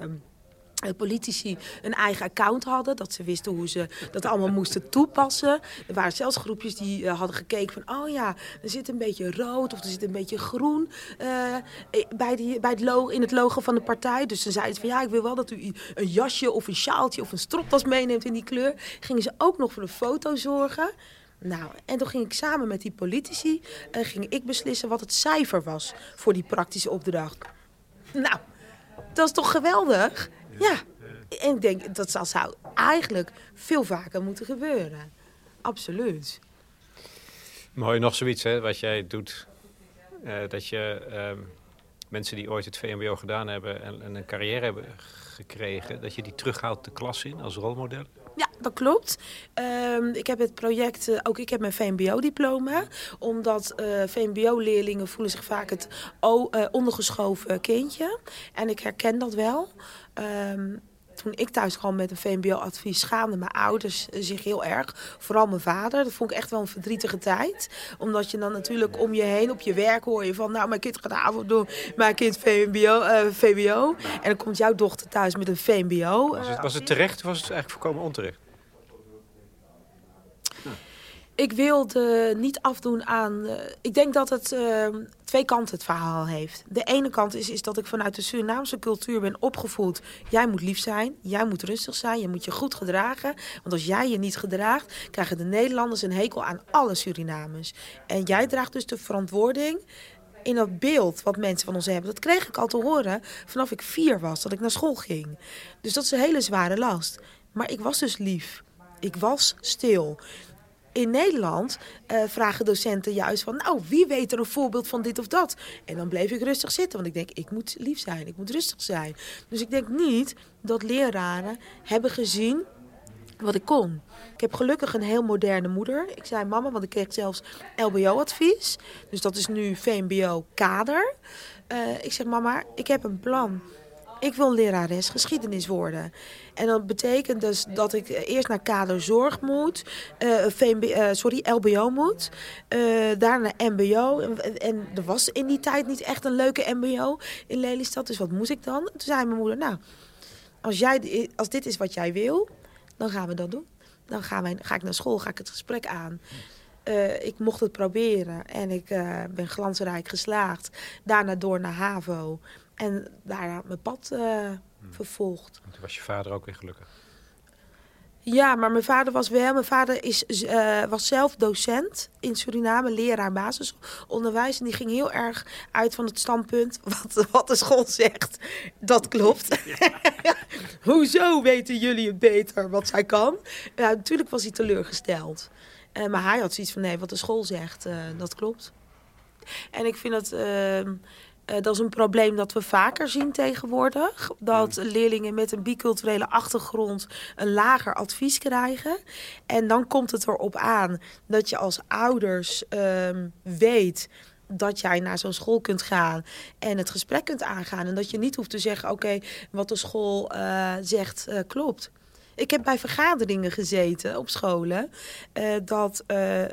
politici een eigen account hadden. Dat ze wisten hoe ze dat allemaal moesten toepassen. Er waren zelfs groepjes die uh, hadden gekeken van... oh ja, er zit een beetje rood of er zit een beetje groen uh, bij, die, bij het logo, in het logo van de partij. Dus dan zeiden ze van ja, ik wil wel dat u een jasje of een sjaaltje of een stropdas meeneemt in die kleur. Gingen ze ook nog voor een foto zorgen. Nou, en toen ging ik samen met die politici... Uh, ging ik beslissen wat het cijfer was voor die praktische opdracht. Nou, dat is toch geweldig? Ja, en ik denk dat dat zou eigenlijk veel vaker moeten gebeuren. Absoluut. Mooi, nog zoiets hè, wat jij doet. Uh, dat je uh, mensen die ooit het VMBO gedaan hebben en, en, een carrière hebben gekregen... dat je die terughaalt de klas in als rolmodel. Dat klopt. Um, ik heb het project, uh, ook ik heb mijn VMBO-diploma. Omdat uh, VMBO-leerlingen voelen zich vaak het uh, ondergeschoven kindje. En ik herken dat wel. Um, toen ik thuis kwam met een VMBO-advies, schaamden mijn ouders zich heel erg. Vooral mijn vader. Dat vond ik echt wel een verdrietige tijd. Omdat je dan natuurlijk om je heen op je werk hoor je van... nou, mijn kind gaat avond doen, mijn kind VMBO, uh, VWO. En dan komt jouw dochter thuis met een VMBO. Was het, was het terecht of was het eigenlijk voorkomen onterecht? Ik wilde niet afdoen aan... Uh, ik denk dat het uh, twee kanten het verhaal heeft. De ene kant is, is dat ik vanuit de Surinaamse cultuur ben opgevoed. Jij moet lief zijn, jij moet rustig zijn, je moet je goed gedragen. Want als jij je niet gedraagt, krijgen de Nederlanders een hekel aan alle Surinamers. En jij draagt dus de verantwoording in dat beeld wat mensen van ons hebben. Dat kreeg ik al te horen vanaf ik vier was, dat ik naar school ging. Dus dat is een hele zware last. Maar ik was dus lief. Ik was stil in Nederland uh, vragen docenten juist van... nou, wie weet er een voorbeeld van dit of dat? En dan bleef ik rustig zitten, want ik denk, ik moet lief zijn, ik moet rustig zijn. Dus ik denk niet dat leraren hebben gezien wat ik kon. Ik heb gelukkig een heel moderne moeder. Ik zei mama, want ik kreeg zelfs LBO-advies. Dus dat is nu VMBO-kader. Uh, ik zeg mama, ik heb een plan ik wil lerares geschiedenis worden. En dat betekent dus dat ik eerst naar kaderzorg moet, eh, eh, sorry, LBO moet, daarna MBO. En, en, er was in die tijd niet echt een leuke MBO in Lelystad, dus wat moest ik dan? Toen zei mijn moeder, nou, als, jij, als dit is wat jij wil, dan gaan we dat doen. Dan gaan wij, ga ik naar school, ga ik het gesprek aan. Ik mocht het proberen en ik ben glansrijk geslaagd. Daarna door naar HAVO. En daar mijn pad uh, hmm. vervolgd. toen was je vader ook weer gelukkig? Ja, maar mijn vader was wel. Mijn vader is, uh, was zelf docent in Suriname, leraar basisonderwijs. En die ging heel erg uit van het standpunt: wat, wat de school zegt, dat klopt. Ja. Hoezo weten jullie het beter wat zij kan? Ja, natuurlijk was hij teleurgesteld. Uh, maar hij had zoiets van: nee, wat de school zegt, uh, dat klopt. En ik vind dat. Eh, dat is een probleem dat we vaker zien tegenwoordig. Dat leerlingen met een biculturele achtergrond een lager advies krijgen. En dan komt het erop aan dat je als ouders ehm, weet dat jij naar zo'n school kunt gaan en het gesprek kunt aangaan. En dat je niet hoeft te zeggen: oké, wat de school eh, zegt uh, klopt. Ik heb bij vergaderingen gezeten op scholen uh, dat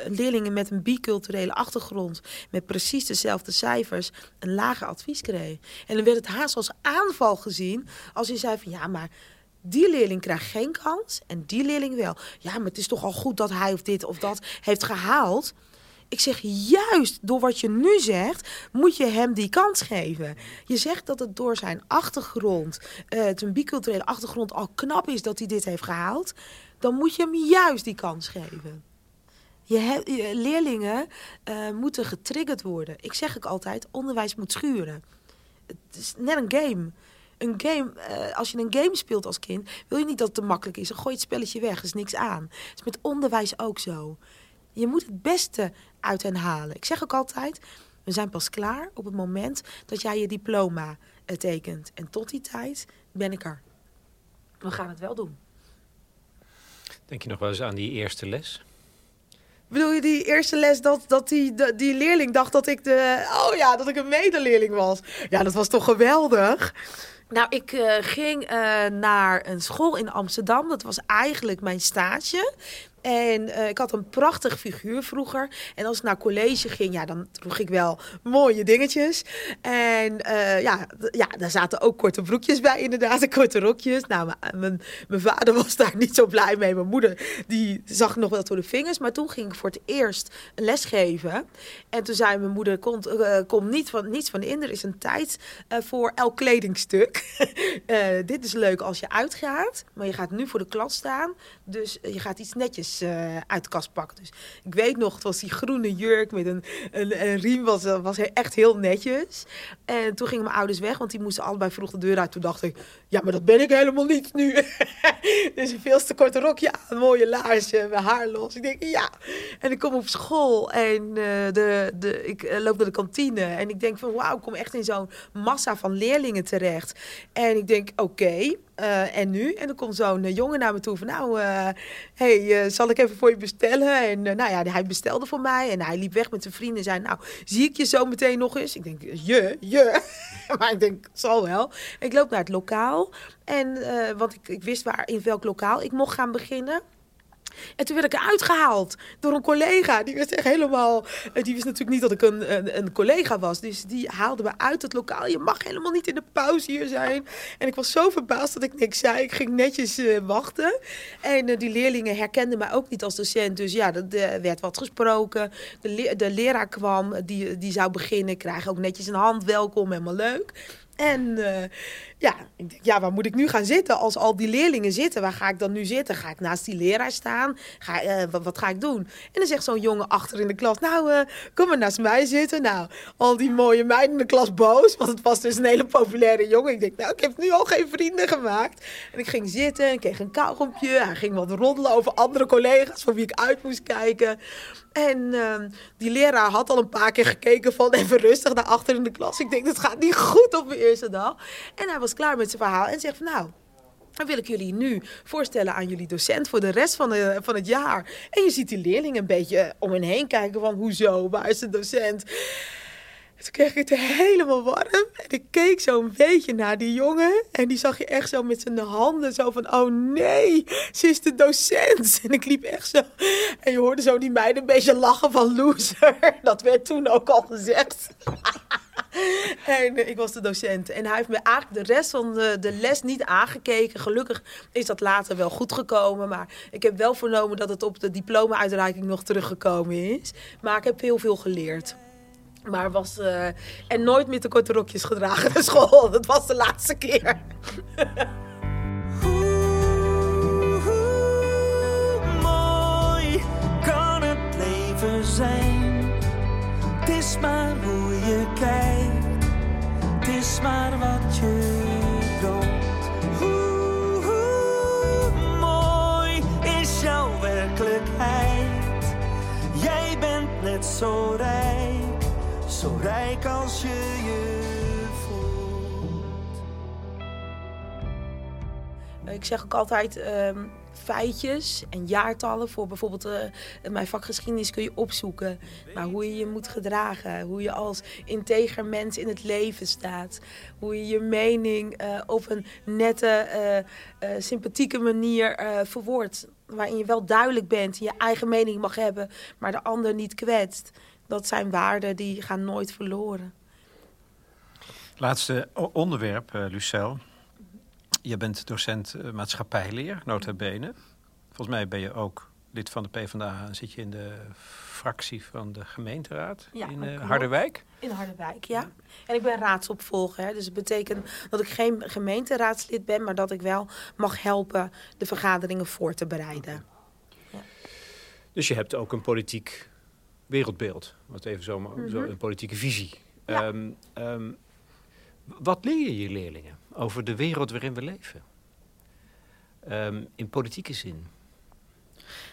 leerlingen met een biculturele achtergrond met precies dezelfde cijfers een lager advies kregen. En dan werd het haast als aanval gezien als je zei van ja, maar die leerling krijgt geen kans en die leerling wel. Ja, maar het is toch al goed dat hij of dit of dat heeft gehaald. Ik zeg juist door wat je nu zegt, moet je hem die kans geven. Je zegt dat het door zijn achtergrond, uh, biculturele achtergrond, al knap is dat hij dit heeft gehaald. Dan moet je hem juist die kans geven. Je, leerlingen uh, moeten getriggerd worden. Ik zeg ook altijd, onderwijs moet schuren. Het is net een game een game, uh, als je een game speelt als kind, wil je niet dat het te makkelijk is. Dan gooi je het spelletje weg, er is niks aan. Het is met onderwijs ook zo. Je moet het beste uit hen halen. Ik zeg ook altijd, we zijn pas klaar op het moment dat jij je diploma uh, tekent. En tot die tijd ben ik er. We gaan het wel doen. Denk je nog wel eens aan die eerste les? Bedoel je die eerste les dat, dat die, de, die leerling dacht dat ik de. Oh ja, dat ik een medeleerling was. Ja, dat was toch geweldig. Nou, ik uh, ging uh, naar een school in Amsterdam. Dat was eigenlijk mijn stage. En uh, ik had een prachtig figuur vroeger. En als ik naar college ging, ja, dan droeg ik wel mooie dingetjes. En uh, ja, ja, daar zaten ook korte broekjes bij, inderdaad, korte rokjes. Nou, mijn, vader was daar niet zo blij mee. Mijn moeder, die zag nog wel door de vingers. Maar toen ging ik voor het eerst een les geven. En toen zei mijn moeder, komt uh, kom niet van, niets van in. Er is een tijd voor elk kledingstuk. dit is leuk als je uitgaat. Maar je gaat nu voor de klas staan. Dus je gaat iets netjes uh, uit de kast pakken. Dus ik weet nog, het was die groene jurk met een, een, een riem, was, was echt heel netjes. En toen gingen mijn ouders weg, want die moesten allebei vroeg de deur uit. Toen dacht ik, ja, maar dat ben ik helemaal niet nu. dus een veel te korte rokje aan, mooie laarsje, mijn haar los. Ik denk, ja. En ik kom op school en de, de, ik loop naar de kantine. En ik denk van, wauw, ik kom echt in zo'n massa van leerlingen terecht. En ik denk, oké, uh, en nu? En dan komt zo'n uh, jongen naar me toe van, nou, uh, hey, zal ik even voor je bestellen? En nou ja, hij bestelde voor mij en hij liep weg met zijn vrienden en zei, nou, zie ik je zo meteen nog eens? Ik denk, je, je. maar ik denk, zal wel. Ik loop naar het lokaal en, want ik, ik wist waar, in welk lokaal ik mocht gaan beginnen. En toen werd ik eruit gehaald door een collega. Die wist echt helemaal. Die wist natuurlijk niet dat ik een, een, collega was. Dus die haalde me uit het lokaal. Je mag helemaal niet in de pauze hier zijn. En ik was zo verbaasd dat ik niks zei. Ik ging netjes uh, wachten. En uh, die leerlingen herkenden mij ook niet als docent. Dus ja, er werd wat gesproken. De, de leraar kwam, die, die zou beginnen. Ik krijg ook netjes een hand. Welkom, helemaal leuk. En ja, ik denk, ja, waar moet ik nu gaan zitten? Als al die leerlingen zitten, waar ga ik dan nu zitten? Ga ik naast die leraar staan? Ga, uh, wat, ga ik doen? En dan zegt zo'n jongen achter in de klas, nou, uh, kom maar naast mij zitten. Nou, al die mooie meiden in de klas boos, want het was dus een hele populaire jongen. Ik denk, nou, ik heb nu al geen vrienden gemaakt. En ik ging zitten en kreeg een kauwgompje. Hij ging wat roddelen over andere collega's voor wie ik uit moest kijken. En uh, die leraar had al een paar keer gekeken van even rustig naar achter in de klas. Ik denk, dat gaat niet goed op mijn eerste dag. En hij was klaar met zijn verhaal en zegt van nou, dan wil ik jullie nu voorstellen aan jullie docent voor de rest van, de, van het jaar. En je ziet die leerlingen een beetje om hen heen kijken van hoezo, waar is de docent? Toen kreeg ik het helemaal warm. En ik keek zo een beetje naar die jongen. En die zag je echt zo met zijn handen zo van... Oh nee, ze is de docent. En ik liep echt zo... En je hoorde zo die meiden een beetje lachen van loser. Dat werd toen ook al gezegd. en ik was de docent. En hij heeft me eigenlijk de rest van de, de les niet aangekeken. Gelukkig is dat later wel goed gekomen. Maar ik heb wel vernomen dat het op de diploma-uitreiking nog teruggekomen is. Maar ik heb heel veel geleerd. Maar was. Uh, en nooit meer te korte rokjes gedragen naar school. Dat was de laatste keer. mooi kan het leven zijn. Het is maar hoe je kijkt. Het is maar wat je doet. Hoe, hoe mooi is jouw werkelijkheid. Jij bent net zo rijk zo rijk als je je voelt. Ik zeg ook altijd ehm, feitjes en jaartallen voor bijvoorbeeld uh, mijn vakgeschiedenis kun je opzoeken. Maar hoe je je moet gedragen, hoe je als integer mens in het leven staat, hoe je je mening eh, op een nette, eh, sympathieke manier verwoordt waarin je wel duidelijk bent en je eigen mening mag hebben, maar de ander niet kwetst. Dat zijn waarden die gaan nooit verloren. Laatste onderwerp, Lucel. Je bent docent uh, maatschappijleer, nota bene. Volgens mij ben je ook lid van de PvdA en zit je in de fractie van de gemeenteraad in uh, Harderwijk. In Harderwijk, ja. En ik ben raadsopvolger. Hè. Dus het betekent dat ik geen gemeenteraadslid ben, maar dat ik wel mag helpen de vergaderingen voor te bereiden. Ja. Dus je hebt ook een politiek wereldbeeld, wat even zo, mm zo een politieke visie. Ja. Um, um, wat leer je je leerlingen over de wereld waarin we leven? Um, in politieke zin.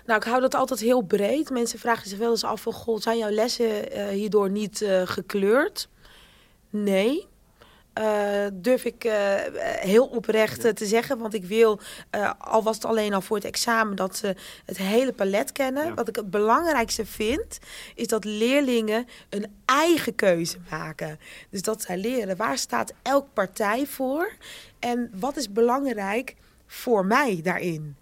Nou, ik hou dat altijd heel breed. Mensen vragen zich wel eens af van... God, zijn jouw lessen uh, hierdoor niet uh, gekleurd? Nee. Uh, durf ik uh, heel oprecht ja. te zeggen. Want ik wil, al was het alleen al voor het examen, dat ze het hele palet kennen. Ja. Wat ik het belangrijkste vind, is dat leerlingen een eigen keuze maken. Dus dat zij leren waar staat elk partij voor en wat is belangrijk voor mij daarin.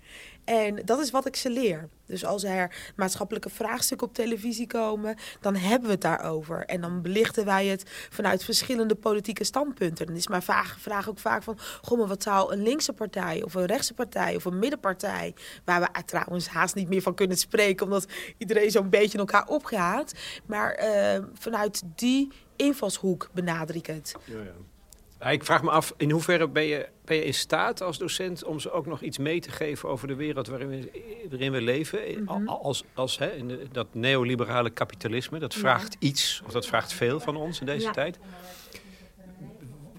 En dat is wat ik ze leer. Dus als er maatschappelijke vraagstukken op televisie komen, dan hebben we het daarover. En dan belichten wij het vanuit verschillende politieke standpunten. Dan is mijn vraag, vraag ook vaak van, goh, maar wat zou een linkse partij of een rechtse partij of een middenpartij, waar we trouwens haast niet meer van kunnen spreken, omdat iedereen zo'n beetje in elkaar opgaat. Maar uh, vanuit die invalshoek benader ik het. Ja, ja. Ik vraag me af, in hoeverre ben je, ben je in staat als docent om ze ook nog iets mee te geven over de wereld waarin we, waarin we leven? Mm -hmm. Als, als hè, in de, dat neoliberale kapitalisme, dat vraagt ja. iets, of dat vraagt veel van ons in deze ja. tijd.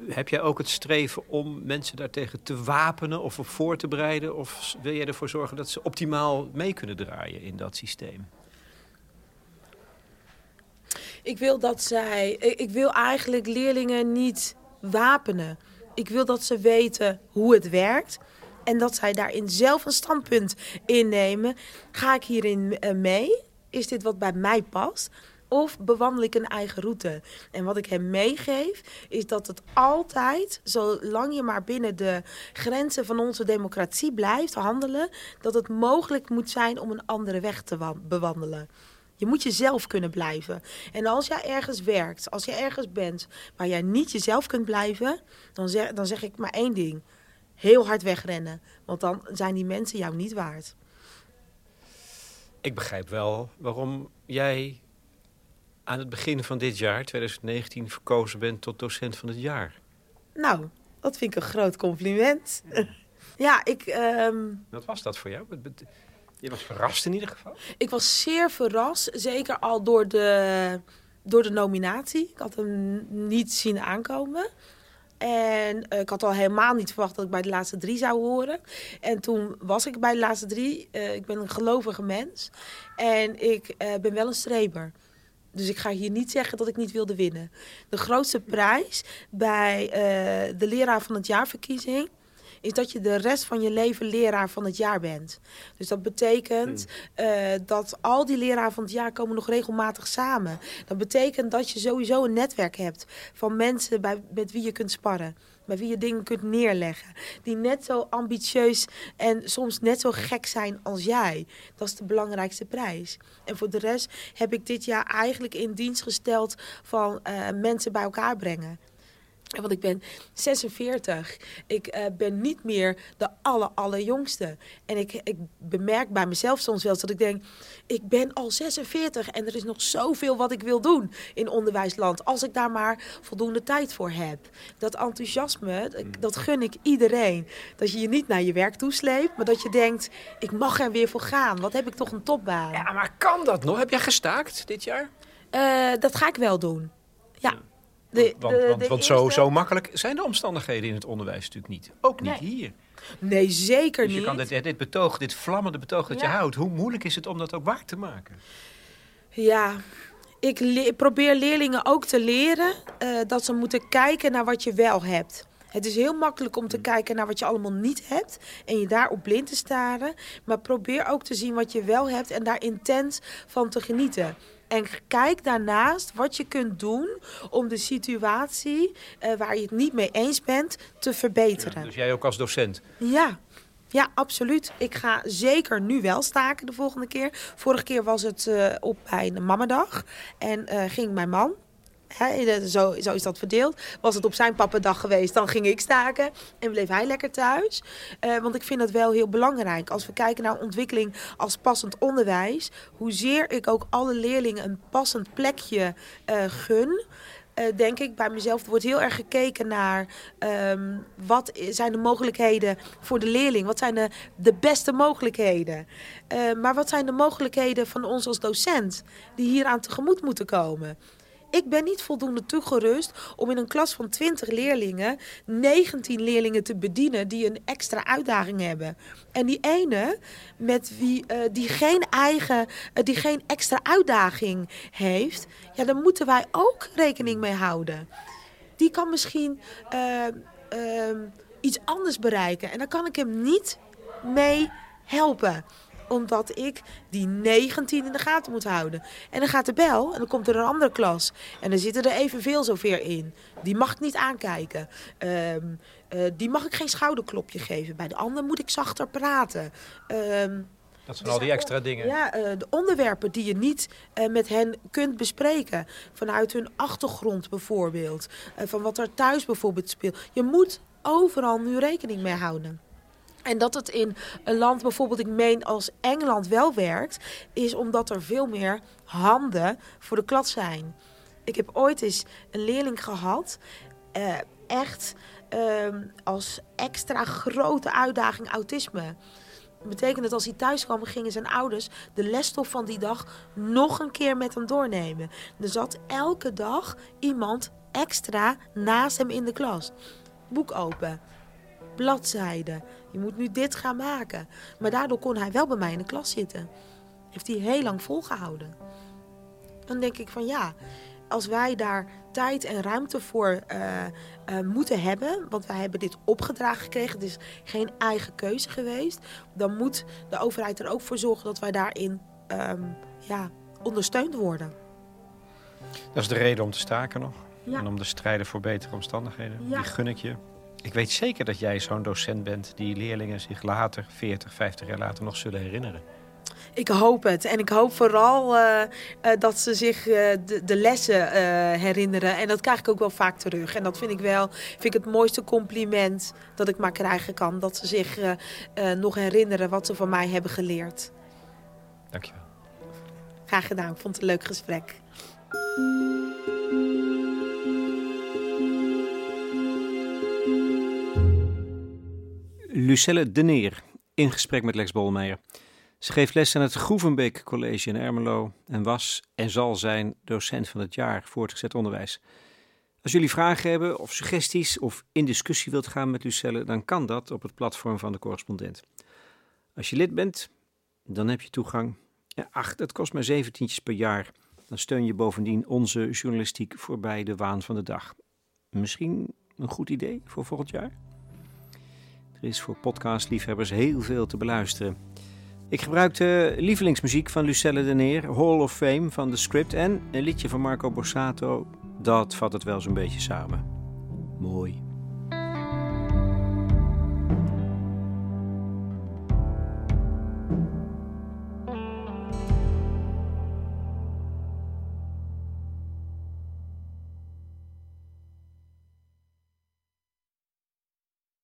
Heb jij ook het streven om mensen daartegen te wapenen of op voor te bereiden? Of wil jij ervoor zorgen dat ze optimaal mee kunnen draaien in dat systeem? Ik wil dat zij. Ik wil eigenlijk leerlingen niet wapenen. Ik wil dat ze weten hoe het werkt. En dat zij daarin zelf een standpunt innemen. Ga ik hierin mee? Is dit wat bij mij past? Of bewandel ik een eigen route? En wat ik hem meegeef, is dat het altijd, zolang je maar binnen de grenzen van onze democratie blijft handelen, dat het mogelijk moet zijn om een andere weg te bewandelen. Je moet jezelf kunnen blijven. En als jij ergens werkt, als je ergens bent waar jij niet jezelf kunt blijven, dan zeg, dan zeg ik maar één ding. Heel hard wegrennen. Want dan zijn die mensen jou niet waard. Ik begrijp wel waarom jij aan het begin van dit jaar, 2019, verkozen bent tot docent van het jaar. Nou, dat vind ik een groot compliment. Ja, ja ik... Um... Wat was dat voor jou? Je was verrast in ieder geval? Ik was zeer verrast. Zeker al door de, door de nominatie. Ik had hem niet zien aankomen. En uh, ik had al helemaal niet verwacht dat ik bij de laatste drie zou horen. En toen was ik bij de laatste drie. Uh, ik ben een gelovige mens. En ik uh, ben wel een streber. Dus ik ga hier niet zeggen dat ik niet wilde winnen. De grootste prijs bij de leraar van het jaarverkiezing is dat je de rest van je leven leraar van het jaar bent. Dus dat betekent hmm. uh, dat al die leraren van het jaar komen nog regelmatig samen. Dat betekent dat je sowieso een netwerk hebt van mensen bij, met wie je kunt sparren. Bij wie je dingen kunt neerleggen. Die net zo ambitieus en soms net zo gek zijn als jij. Dat is de belangrijkste prijs. En voor de rest heb ik dit jaar eigenlijk in dienst gesteld van uh, mensen bij elkaar brengen. Want ik ben 46. Ik uh, ben niet meer de aller, allerjongste. En ik, ik bemerk bij mezelf soms wel dat ik denk... ik ben al 46 en er is nog zoveel wat ik wil doen in onderwijsland. Als ik daar maar voldoende tijd voor heb. Dat enthousiasme, dat gun ik iedereen. Dat je je niet naar je werk toesleept, maar dat je denkt... ik mag er weer voor gaan. Wat heb ik toch een topbaan. Ja, maar kan dat nog? Heb jij gestaakt dit jaar? Uh, dat ga ik wel doen. ja. ja. De, want, de, want, de want zo, zo makkelijk zijn de omstandigheden in het onderwijs natuurlijk niet. Ook niet nee. hier. Nee, zeker dus je niet. kan dit, dit betoog, dit vlammende betoog dat ja. je houdt, hoe moeilijk is het om dat ook waar te maken? Ja, ik probeer leerlingen ook te leren uh, dat ze moeten kijken naar wat je wel hebt. Het is heel makkelijk om te kijken naar wat je allemaal niet hebt en je daarop blind te staren. Maar probeer ook te zien wat je wel hebt en daar intens van te genieten. En kijk daarnaast wat je kunt doen om de situatie eh, waar je het niet mee eens bent te verbeteren. Dus jij ook als docent? Ja. Ja, absoluut. Ik ga zeker nu wel staken de volgende keer. Vorige keer was het uh, op bij een mamadag. En uh, ging mijn man, Zo, zo, is dat verdeeld. Was het op zijn pappendag geweest, dan ging ik staken en bleef hij lekker thuis. Uh, want ik vind dat wel heel belangrijk. Als we kijken naar ontwikkeling als passend onderwijs, hoezeer ik ook alle leerlingen een passend plekje uh, gun. Uh, denk ik bij mezelf, wordt heel erg gekeken naar um, wat zijn de mogelijkheden voor de leerling? Wat zijn de, de beste mogelijkheden? Maar wat zijn de mogelijkheden van ons als docent die hieraan tegemoet moeten komen? Ik ben niet voldoende toegerust om in een klas van 20 leerlingen 19 leerlingen te bedienen die een extra uitdaging hebben. En die ene met wie uh, die geen eigen, uh, die geen extra uitdaging heeft, ja, daar moeten wij ook rekening mee houden. Die kan misschien uh, iets anders bereiken en daar kan ik hem niet mee helpen omdat ik die 19 in de gaten moet houden. En dan gaat de bel en dan komt er een andere klas. En dan zitten er evenveel zoveel in. Die mag ik niet aankijken. Um, uh, die mag ik geen schouderklopje geven. Bij de ander moet ik zachter praten. Um, dat zijn dus al die extra dingen. Ja, uh, de onderwerpen die je niet uh, met hen kunt bespreken. Vanuit hun achtergrond bijvoorbeeld. Van wat er thuis bijvoorbeeld speelt. Je moet overal nu rekening mee houden. En dat het in een land bijvoorbeeld, ik meen als Engeland wel werkt, is omdat er veel meer handen voor de klas zijn. Ik heb ooit eens een leerling gehad, uh, echt uh, als extra grote uitdaging autisme. Dat betekent dat als hij thuis kwam, gingen zijn ouders de lesstof van die dag nog een keer met hem doornemen. Er zat elke dag iemand extra naast hem in de klas. Boek open, bladzijden. Je moet nu dit gaan maken. Maar daardoor kon hij wel bij mij in de klas zitten. Heeft hij heel lang volgehouden. Dan denk ik van ja, als wij daar tijd en ruimte voor uh, uh, moeten hebben, want wij hebben dit opgedragen gekregen, het is geen eigen keuze geweest, dan moet de overheid er ook voor zorgen dat wij daarin um, ja, ondersteund worden. Dat is de reden om te staken nog. Ja. En om te strijden voor betere omstandigheden. Ja. Die gun ik je. Ik weet zeker dat jij zo'n docent bent die leerlingen zich later, 40, 50 jaar later, nog zullen herinneren. Ik hoop het. En ik hoop vooral uh, uh, dat ze zich uh, de, de, lessen herinneren. En dat krijg ik ook wel vaak terug. En dat vind ik wel vind ik het mooiste compliment dat ik maar krijgen kan. Dat ze zich nog herinneren wat ze van mij hebben geleerd. Dankjewel. Graag gedaan. Ik vond het een leuk gesprek. Lucelle de Neer in gesprek met Lex Bolmeijer. Ze geeft les aan het Groevenbeek College in Ermelo en was en zal zijn docent van het jaar voortgezet onderwijs. Als jullie vragen hebben of suggesties of in discussie wilt gaan met Lucelle, dan kan dat op het platform van de correspondent. Als je lid bent, dan heb je toegang. Ja, ach, dat kost maar zeventientjes per jaar. Dan steun je bovendien onze journalistiek voorbij de waan van de dag. Misschien een goed idee voor volgend jaar? Is voor podcastliefhebbers heel veel te beluisteren. Ik gebruikte lievelingsmuziek van Lucelle de Neer, Hall of Fame van The Script en een liedje van Marco Borsato. Dat vat het wel zo'n beetje samen. Mooi.